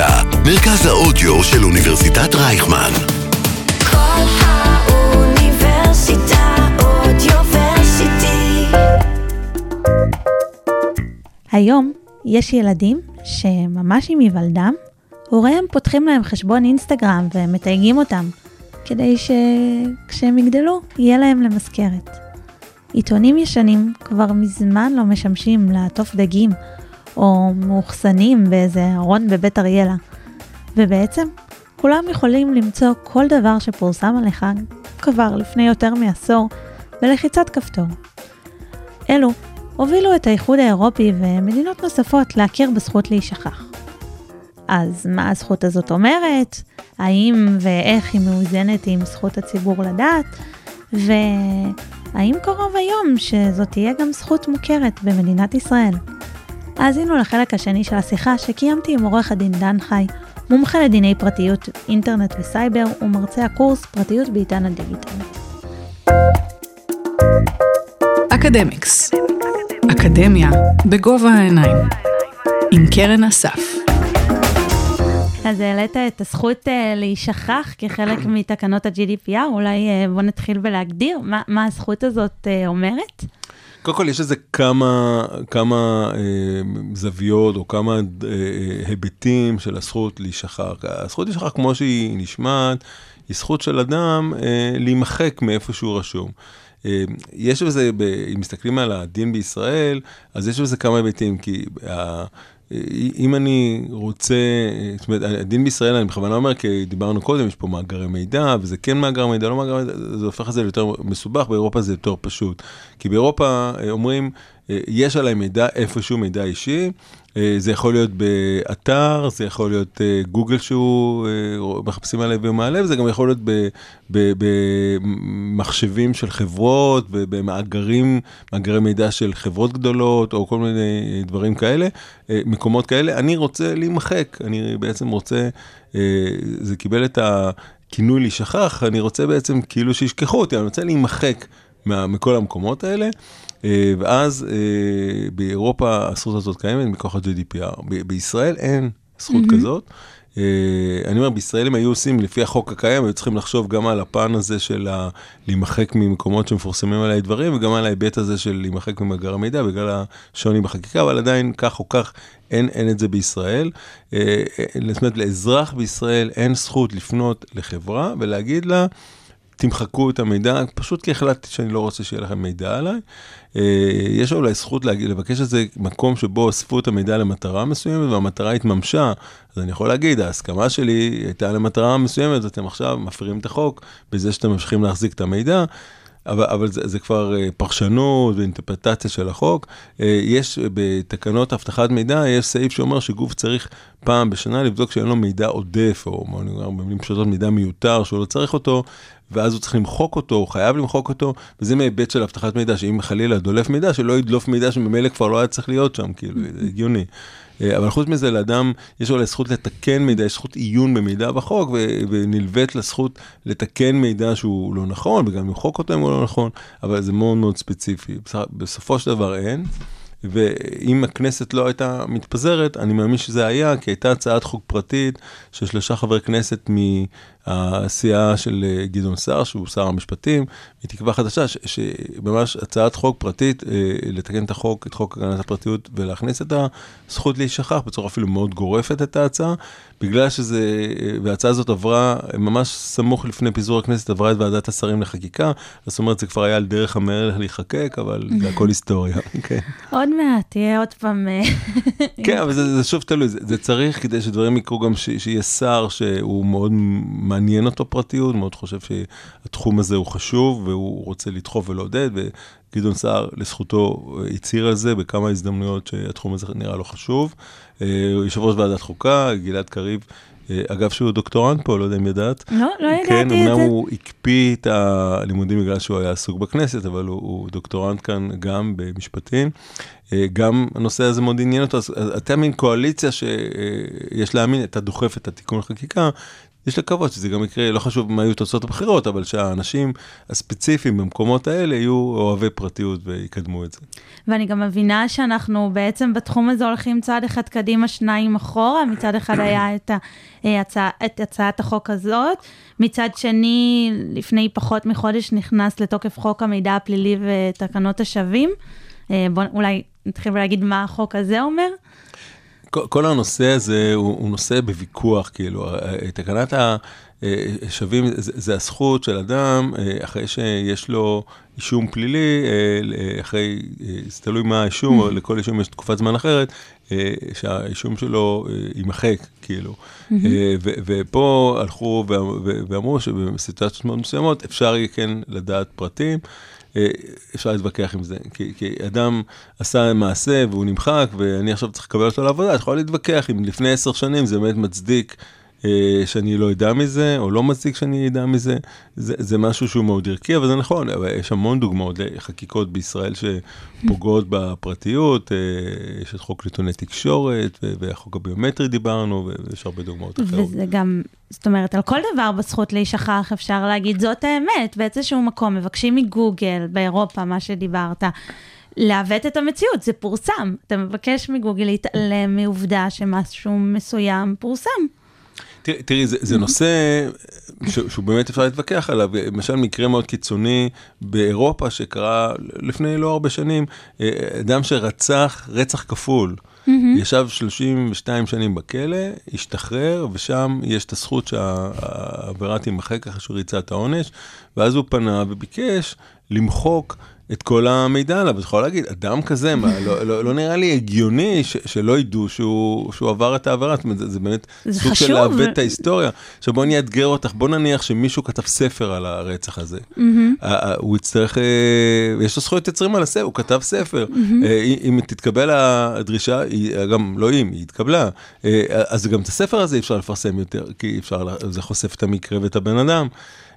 האוניברסיטה, מרכז האודיו של אוניברסיטת רייכמן. כל האוניברסיטה אודיוורסיטי. היום יש ילדים שממש עם היוולדם, הוריהם פותחים להם חשבון אינסטגרם ומתייגים אותם, כדי שכשהם יגדלו, יהיה להם למזכרת. עיתונים ישנים כבר מזמן לא משמשים לעטוף דגים, או מאוחסנים באיזה ארון בבית אריאלה. ובעצם, כולם יכולים למצוא כל דבר שפורסם עליך כבר לפני יותר מעשור בלחיצת כפתור. אלו הובילו את האיחוד האירופי ומדינות נוספות להכיר בזכות להישכח. אז מה הזכות הזאת אומרת? האם ואיך היא מאוזנת עם זכות הציבור לדעת? והאם קרוב היום שזאת תהיה גם זכות מוכרת במדינת ישראל? האזינו לחלק השני של השיחה שקיימתי עם עורך הדין דן חי, מומחה לדיני פרטיות, אינטרנט וסייבר ומרצה הקורס פרטיות בעידן הדיגיטל. אקדמיקס, אקדמיה בגובה העיניים, עם קרן אסף. אז העלית את הזכות אה, להישכח כחלק מתקנות ה-GDPR, אולי אה, בוא נתחיל בלהגדיר מה, מה הזכות הזאת אה, אומרת. קודם כל, יש איזה כמה, כמה אה, זוויות או כמה אה, היבטים של הזכות להישכח. הזכות להישכח, כמו שהיא נשמעת, היא זכות של אדם אה, להימחק מאיפה שהוא רשום. אה, יש בזה, אם מסתכלים על הדין בישראל, אז יש בזה כמה היבטים, כי ה, אם אני רוצה, זאת אומרת, הדין בישראל, אני בכוונה אומר, כי דיברנו קודם, יש פה מאגרי מידע, וזה כן מאגר מידע, לא מאגר מידע, זה הופך את זה ליותר מסובך, באירופה זה יותר פשוט. כי באירופה אה, אומרים, יש עליי מידע איפשהו, מידע אישי, אה, זה יכול להיות באתר, זה יכול להיות גוגל שהוא מחפשים עליו ומעלה, וזה גם יכול להיות במחשבים של חברות, במאגרים, מאגרי מידע של חברות גדולות, או כל מיני דברים כאלה, מקומות כאלה. אני רוצה להימחק, אני בעצם רוצה, זה קיבל את הכינוי להישכח, אני רוצה בעצם כאילו שישכחו אותי, אני רוצה להימחק מכל המקומות האלה. אה, ואז אה, באירופה הזכות הזאת קיימת מכוח ה-GDPR. בישראל אין זכות mm-hmm. כזאת. אה, אני אומר, בישראל הם היו עושים, לפי החוק הקיים, היו צריכים לחשוב גם על הפן הזה של להימחק ממקומות שמפורסמים עליי דברים, וגם על ההיבט הזה של להימחק ממאגר המידע, בגלל השוני בחקיקה, אבל עדיין כך או כך אין, אין את זה בישראל. זאת אומרת, לאזרח בישראל אין זכות לפנות לחברה ולהגיד לה, תמחקו את המידע, פשוט כי החלטתי שאני לא רוצה שיהיה לכם מידע עליי. אה, יש אולי זכות להגיד, לבקש איזה מקום שבו אספו את המידע למטרה מסוימת והמטרה התממשה, אז אני יכול להגיד, ההסכמה שלי הייתה למטרה מסוימת, אתם עכשיו מפרים את החוק בזה שאתם ממשיכים להחזיק את המידע. אבל, אבל זה, זה כבר אה, פרשנות ואינטרפטציה של החוק. אה, יש בתקנות אבטחת מידע, יש סעיף שאומר שגוף צריך פעם בשנה לבדוק שאין לו מידע עודף, או במילים פשוטות מידע מיותר, שהוא לא צריך אותו, ואז הוא צריך למחוק אותו, הוא חייב למחוק אותו, וזה מהיבט של אבטחת מידע, שאם חלילה דולף מידע, שלא ידלוף מידע שממילא כבר לא היה צריך להיות שם, כאילו, הגיוני. אה, אבל חוץ מזה, לאדם יש אולי זכות לתקן מידע, יש זכות עיון במידע בחוק, ונלווית לזכות לתקן מידע שהוא לא נכון, וגם למחוק אותו אם הוא לא נכון, אבל זה מאוד מאוד ספציפי. בסופו של דבר אין. ואם הכנסת לא הייתה מתפזרת, אני מאמין שזה היה, כי הייתה הצעת חוק פרטית של שלושה חברי כנסת הסיעה של אה, גדעון סער, שהוא שר המשפטים, מתקווה חדשה, שממש הצעת חוק פרטית, אה, לתקן את החוק, את חוק הגנת הפרטיות, ולהכניס את הזכות להישכח בצורה אפילו מאוד גורפת את ההצעה, בגלל שזה, אה, וההצעה הזאת עברה ממש סמוך לפני פיזור הכנסת, עברה את ועדת השרים לחקיקה, זאת אומרת, זה כבר היה על דרך המלך להיחקק, אבל זה הכל היסטוריה. כן. עוד מעט, תהיה עוד פעם... כן, אבל זה, זה שוב תלוי, זה, זה צריך כדי שדברים יקרו גם ש, שיהיה שר שהוא מאוד מעניין אותו פרטיות, מאוד חושב שהתחום הזה הוא חשוב והוא רוצה לדחוף ולעודד, וגדעון סער לזכותו הצהיר על זה בכמה הזדמנויות שהתחום הזה נראה לו חשוב. אה, יושב ראש ועדת חוקה, גלעד קריב, אה, אגב שהוא דוקטורנט פה, לא יודע אם ידעת. לא, לא ידעתי כן, את זה. כן, אמנם הוא הקפיא את הלימודים בגלל שהוא היה עסוק בכנסת, אבל הוא, הוא דוקטורנט כאן גם במשפטים. אה, גם הנושא הזה מאוד עניין אותו, אז אתם מין קואליציה שיש להאמין, אתה דוחף את התיקון לחקיקה, יש לקוות שזה גם יקרה, לא חשוב מה יהיו תוצאות הבחירות, אבל שהאנשים הספציפיים במקומות האלה יהיו אוהבי פרטיות ויקדמו את זה. ואני גם מבינה שאנחנו בעצם בתחום הזה הולכים צעד אחד קדימה, שניים אחורה. מצד אחד היה את, ה, אה, את הצעת החוק הזאת, מצד שני, לפני פחות מחודש נכנס לתוקף חוק המידע הפלילי ותקנות השבים. אה, בואו אולי נתחיל להגיד מה החוק הזה אומר. כל, הנושא הזה הוא, הוא נושא בוויכוח, כאילו, אה, תקנת השבים זה, זה הזכות של אדם, אה, אחרי שיש לו אישום פלילי, אה, אחרי, זה תלוי מה האישום, או לכל אישום יש תקופת זמן אחרת, שהאישום שלו יימחק, כאילו. ו, ופה הלכו ואמרו שבסיטואציות מאוד מסוימות אפשר יהיה כן לדעת פרטים. אה, אפשר להתווכח עם זה. כי, כי אדם עשה מעשה והוא נמחק, ואני עכשיו צריך לקבל אותו לעבודה, את יכולה להתווכח אם לפני עשר שנים זה באמת מצדיק שאני לא אדע מזה, או לא מצדיק שאני אדע מזה, זה, זה משהו שהוא מאוד ערכי, אבל זה נכון, אבל יש המון דוגמאות לחקיקות בישראל שפוגעות בפרטיות, אה, יש את חוק נתוני תקשורת, והחוק הביומטרי דיברנו, ויש הרבה דוגמאות אחרות. וזה גם, זאת אומרת, על כל דבר בזכות להישכח אפשר להגיד, זאת האמת, באיזשהו מקום, מבקשים מגוגל, באירופה, מה שדיברת. לעוות את המציאות, זה פורסם. אתה מבקש מגוגל להתעלם מעובדה שמשהו מסוים פורסם. תראי, זה, זה נושא ש, שהוא באמת אפשר להתווכח עליו. למשל, מקרה מאוד קיצוני באירופה שקרה לפני לא הרבה שנים, אה, אדם שרצח רצח כפול. Mm-hmm. ישב 32 שנים בכלא, השתחרר, ושם יש את הזכות שהעבירה תימחק אחרי שהוא ריצה את העונש, ואז הוא פנה וביקש למחוק את כל המידע עליו, את יכולה להגיד, אדם כזה, מה, לא, לא, לא נראה לי הגיוני ש, שלא ידעו שהוא, שהוא עבר את העבירה, זאת אומרת, זה, זה באמת זה סוג חשוב. של לעוות את ההיסטוריה. עכשיו בואי אני אאתגר אותך, בוא נניח שמישהו כתב ספר על הרצח הזה. Mm-hmm. הוא יצטרך, אה, יש לו זכויות יוצרים על הספר, הוא כתב ספר. Mm-hmm. אם תתקבל הדרישה, היא, גם לא אם, היא התקבלה, אה, אז גם את הספר הזה אפשר לפרסם יותר, כי אפשר, זה חושף את המקרה ואת הבן אדם.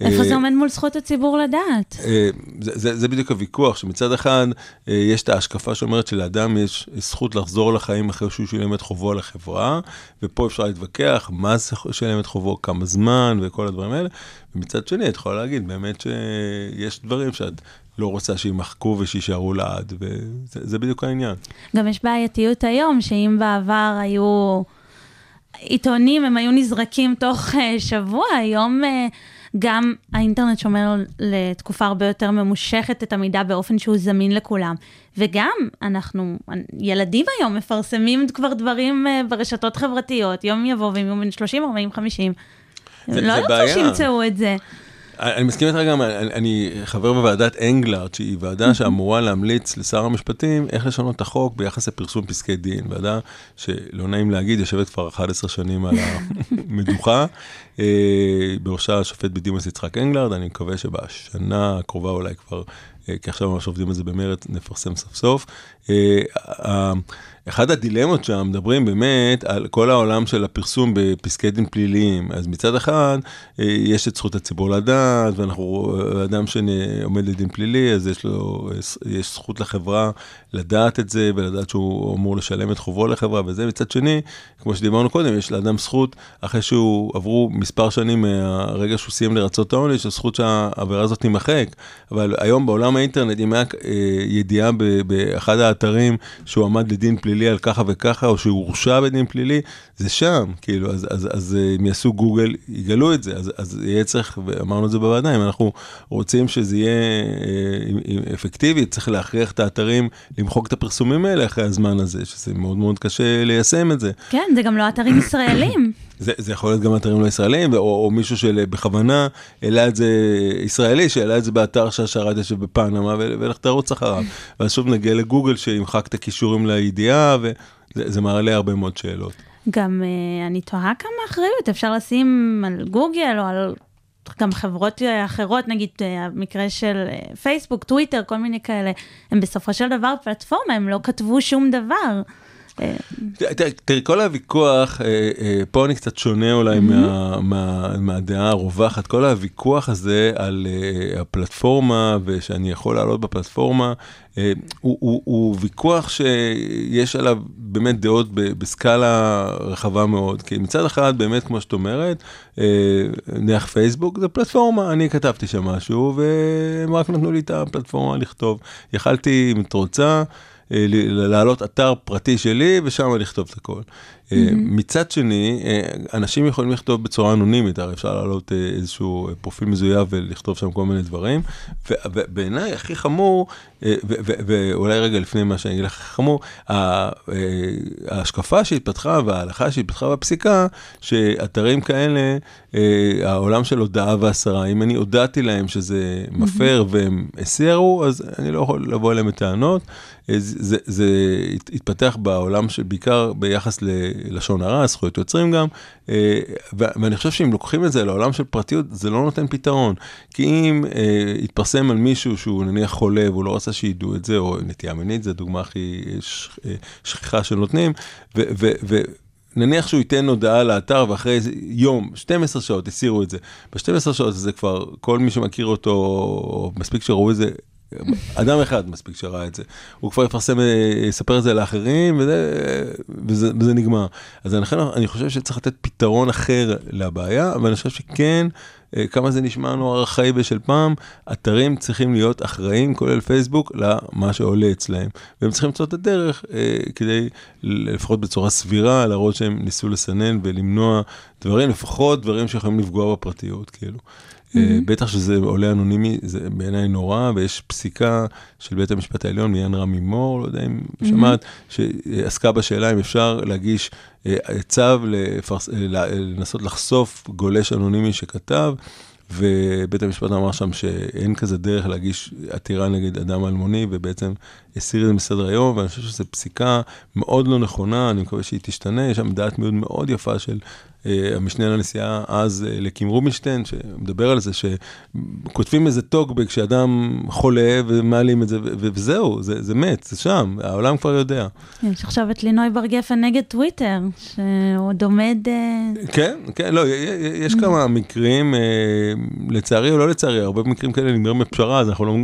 איפה אה, זה עומד מול זכות הציבור לדעת? אה, זה, זה, זה בדיוק הוויכוח, שמצד אחד אה, יש את ההשקפה שאומרת שלאדם יש זכות לחזור לחיים אחרי שהוא שילם את חובו על החברה, ופה אפשר להתווכח מה זה שילם את חובו, כמה זמן וכל הדברים האלה, ומצד שני את יכולה להגיד באמת שיש דברים שאת לא רוצה שימחקו ושיישארו לעד, וזה בדיוק העניין. גם יש בעייתיות היום, שאם בעבר היו עיתונים, הם היו נזרקים תוך שבוע, היום... גם האינטרנט שומר לתקופה הרבה יותר ממושכת את המידע באופן שהוא זמין לכולם. וגם אנחנו, ילדים היום מפרסמים כבר דברים אה, ברשתות חברתיות, יום יבוא והם יהיו בן 30, 40, 50. זה, לא ירצו שימצאו את זה. אני מסכים איתך גם, אני, חבר בוועדת אנגלרד, שהיא ועדה שאמורה להמליץ לשר המשפטים איך לשנות את החוק ביחס לפרסום פסקי דין. ועדה שלא נעים להגיד, יושבת כבר 11 שנים על המדוכה. אה, בראשה השופט בדימוס יצחק אנגלרד, אני מקווה שבשנה הקרובה אולי כבר, אה, כי עכשיו ממש עובדים על זה במרץ, נפרסם סוף סוף. אה, אחד הדילמות שם מדברים באמת על כל העולם של הפרסום בפסקי דין פליליים. אז מצד אחד, אה, יש את זכות הציבור לדעת, ואנחנו, אדם שעומד לדין פלילי, אז יש לו, יש זכות לחברה לדעת את זה, ולדעת שהוא אמור לשלם את חובו לחברה וזה. מצד שני, כמו שדיברנו קודם, יש לאדם זכות, אחרי שהוא עברו מספר שנים מהרגע שהוא סיים לרצות את העונש, הזכות שהעבירה הזאת תימחק. אבל היום בעולם האינטרנט, אם היה אה, ידיעה באחד האתרים שהוא עמד לדין פלילי, פלילי על ככה וככה, או שהוא הורשע בדין פלילי, זה שם, כאילו, אז, אז, אז אה, אם יעשו גוגל, יגלו את זה, אז, אז יהיה צריך, ואמרנו את זה בוועדה, אם אנחנו רוצים שזה יהיה אה, אפקטיבי, צריך להכריח את האתרים למחוק את הפרסומים האלה אחרי הזמן הזה, שזה מאוד מאוד קשה ליישם את זה. כן, זה גם לא אתרים ישראלים. זה, זה יכול להיות גם אתרים לא ישראלים, או, או מישהו שבכוונה העלה את זה, ישראלי, שהעלה את זה באתר שהשרת יושב בפנמה, ולך תרוץ אחריו. ואז שוב נגיע לגוגל שימחק את הכישורים לידיעה, וזה מעלה הרבה מאוד שאלות. גם uh, אני תוהה כמה אחריות אפשר לשים על גוגל או על גם חברות אחרות, נגיד המקרה של פייסבוק, טוויטר, כל מיני כאלה, הם בסופו של דבר פלטפורמה, הם לא כתבו שום דבר. תראה, תראי, כל הוויכוח, אה, אה, פה אני קצת שונה אולי מה- מה- מהדעה הרווחת, כל הוויכוח הזה על אה, הפלטפורמה ושאני יכול לעלות בפלטפורמה, הוא- ויכוח שיש עליו באמת דעות בסקאלה רחבה מאוד. כי מצד אחד, באמת, כמו שאת אומרת, נניח פייסבוק זה פלטפורמה, אני כתבתי שם משהו, והם רק נתנו לי את הפלטפורמה לכתוב. יכלתי, אם את רוצה, להעלות אתר פרטי שלי ושם לכתוב את הכל. אה, מצד שני, אה, אנשים יכולים לכתוב בצורה אנונימית, הרי אפשר להעלות אה, איזשהו אה, פרופיל מזויף ולכתוב שם כל מיני דברים. ובעיניי הכי חמור, אה, ואולי רגע לפני מה שאני אגיד לך, הכי חמור, אה, ההשקפה שהתפתחה וההלכה שהתפתחה בפסיקה, שאתרים כאלה, אה, העולם של הודעה והסרה, אם אני הודעתי להם שזה מפר והם הסירו, אז אני לא יכול לבוא אליהם בטענות. אה, זה, זה, זה הת- התפתח בעולם שבעיקר ביחס ללשון הרע, זכויות יוצרים גם, אה, ואני חושב שאם לוקחים את זה לעולם של פרטיות, זה לא נותן פתרון. כי אם אה, יתפרסם על מישהו שהוא נניח חולה והוא לא רצה שידעו את זה, או נטייה מינית, זו הדוגמה הכי אה, שכיחה שנותנים, ו... ו, ו נניח שהוא ייתן הודעה לאתר ואחרי יום, 12 שעות, הסירו את זה. ב-12 שעות זה כבר, כל מי שמכיר אותו, או מספיק שראו את זה, אדם אחד מספיק שראה את זה. הוא כבר יפרסם, אה, יספר את זה לאחרים, וזה, וזה, וזה נגמר. אז לכן אני חושב שצריך לתת פתרון אחר לבעיה, אבל אני חושב שכן, אה, כמה זה נשמע לנו ארכאי ושל פעם, אתרים צריכים להיות אחראים, כולל פייסבוק, למה שעולה אצלהם. והם צריכים למצוא את הדרך אה, כדי, לפחות בצורה סבירה, להראות שהם ניסו לסנן ולמנוע דברים, לפחות דברים שיכולים לפגוע בפרטיות, כאילו. אה, בטח שזה עולה אנונימי, זה בעיניי נורא, ויש פסיקה של בית המשפט העליון בעניין רמי מור, לא יודע אם שמעת, שעסקה בשאלה אם אפשר להגיש אה, צו לפרס- אה, לנסות לחשוף גולש אנונימי שכתב. ובית המשפט אמר שם שאין כזה דרך להגיש עתירה נגד אדם אלמוני, ובעצם הסיר את זה מסדר היום, ואני חושב שזו פסיקה מאוד לא נכונה, אני מקווה שהיא תשתנה, יש שם דעת מיעוט מאוד יפה של המשנה לנשיאה אז, אה, לקים רובינשטיין, שמדבר על זה, שכותבים איזה טוקבק שאדם חולה ומעלים את זה, וזהו, זה, זה מת, זה שם, העולם כבר יודע. יש עכשיו את לינוי בר גפן נגד טוויטר, שעוד עומד... אה, כן, כן, לא, יש כמה מקרים, אה, לצערי או לא לצערי, הרבה מקרים כאלה נגמרים בפשרה, אז אנחנו לא,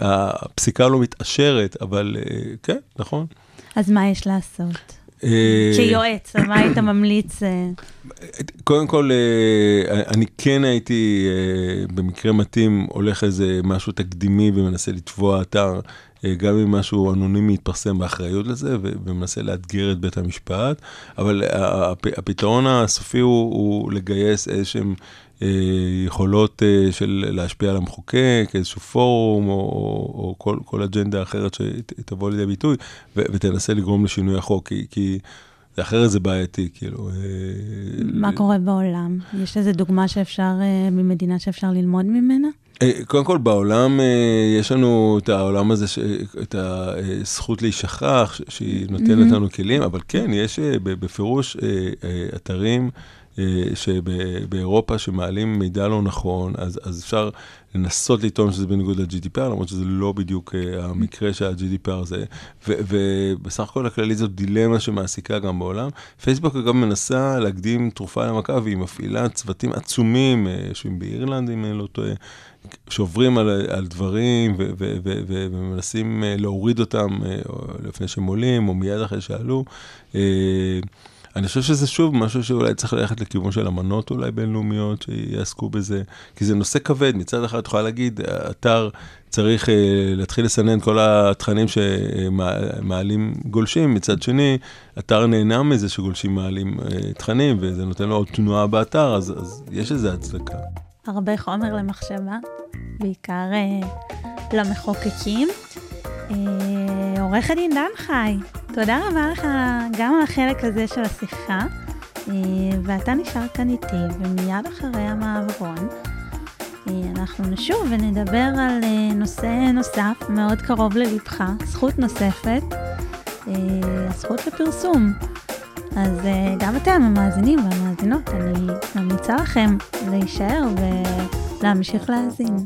הפסיקה לא מתעשרת, אבל אה, כן, נכון. אז מה יש לעשות? אה, כיועץ, מה היית ממליץ? אה, קודם כל, אה, אני כן הייתי במקרה מתאים הולך איזה משהו תקדימי ומנסה לתבוע אתר, גם אם משהו אנונימי יתפרסם באחריות לזה, ומנסה לאתגר את בית המשפט, אבל הפתרון הסופי הוא, הוא לגייס איזשהם... אה, יכולות אה, של להשפיע על המחוקק, איזשהו פורום או, או, או כל, כל אג'נדה אחרת שתבוא לידי ביטוי ו, ותנסה לגרום לשינוי החוק, כי, כי אחרת זה בעייתי, כאילו. אה, מה קורה בעולם? יש איזו דוגמה שאפשר, ממדינה שאפשר ללמוד ממנה? קודם כל בעולם יש לנו את העולם הזה, את הזכות להישכח, שהיא נותנת לנו כלים, אבל כן, יש בפירוש אתרים שבאירופה שמעלים מידע לא נכון, אז, אז אפשר לנסות לטעון שזה בניגוד ל-GDPR, למרות שזה לא בדיוק אה, המקרה שה-GDPR זה, ו- ובסך הכל הכללי זאת דילמה שמעסיקה גם בעולם. פייסבוק אגב מנסה להקדים תרופה למכה, והיא מפעילה צוותים עצומים, אה, יושבים באירלנד אם אני לא טועה. שעוברים על, על דברים ומנסים אה, להוריד אותם אה, או לפני שהם עולים, או מיד אחרי שעלו. אני חושב שזה שוב משהו שאולי צריך ללכת לכיוון של אמנות אולי בינלאומיות שיעסקו בזה, כי זה נושא כבד, מצד אחד את יכולה להגיד, האתר צריך אה, להתחיל לסנן כל התכנים שמעלים גולשים, מצד שני, אתר נהנה מזה שגולשים מעלים אה, תכנים, וזה נותן לו עוד תנועה באתר, אז, אז יש לזה הצדקה. הרבה חומר למחשבה, בעיקר אה, למחוקקים. אה, עורך הדין דן חי, תודה רבה לך גם על החלק הזה של השיחה, אה, ואתה נשאר כאן איתי, ומיד אחרי המעברון אה, אנחנו נשוב ונדבר על אה, נושא נוסף מאוד קרוב ללבך, זכות נוספת, הזכות לפרסום. אז גם אתם, המאזינים והמאזינות, אני ממליצה לכם להישאר ולהמשיך להאזין.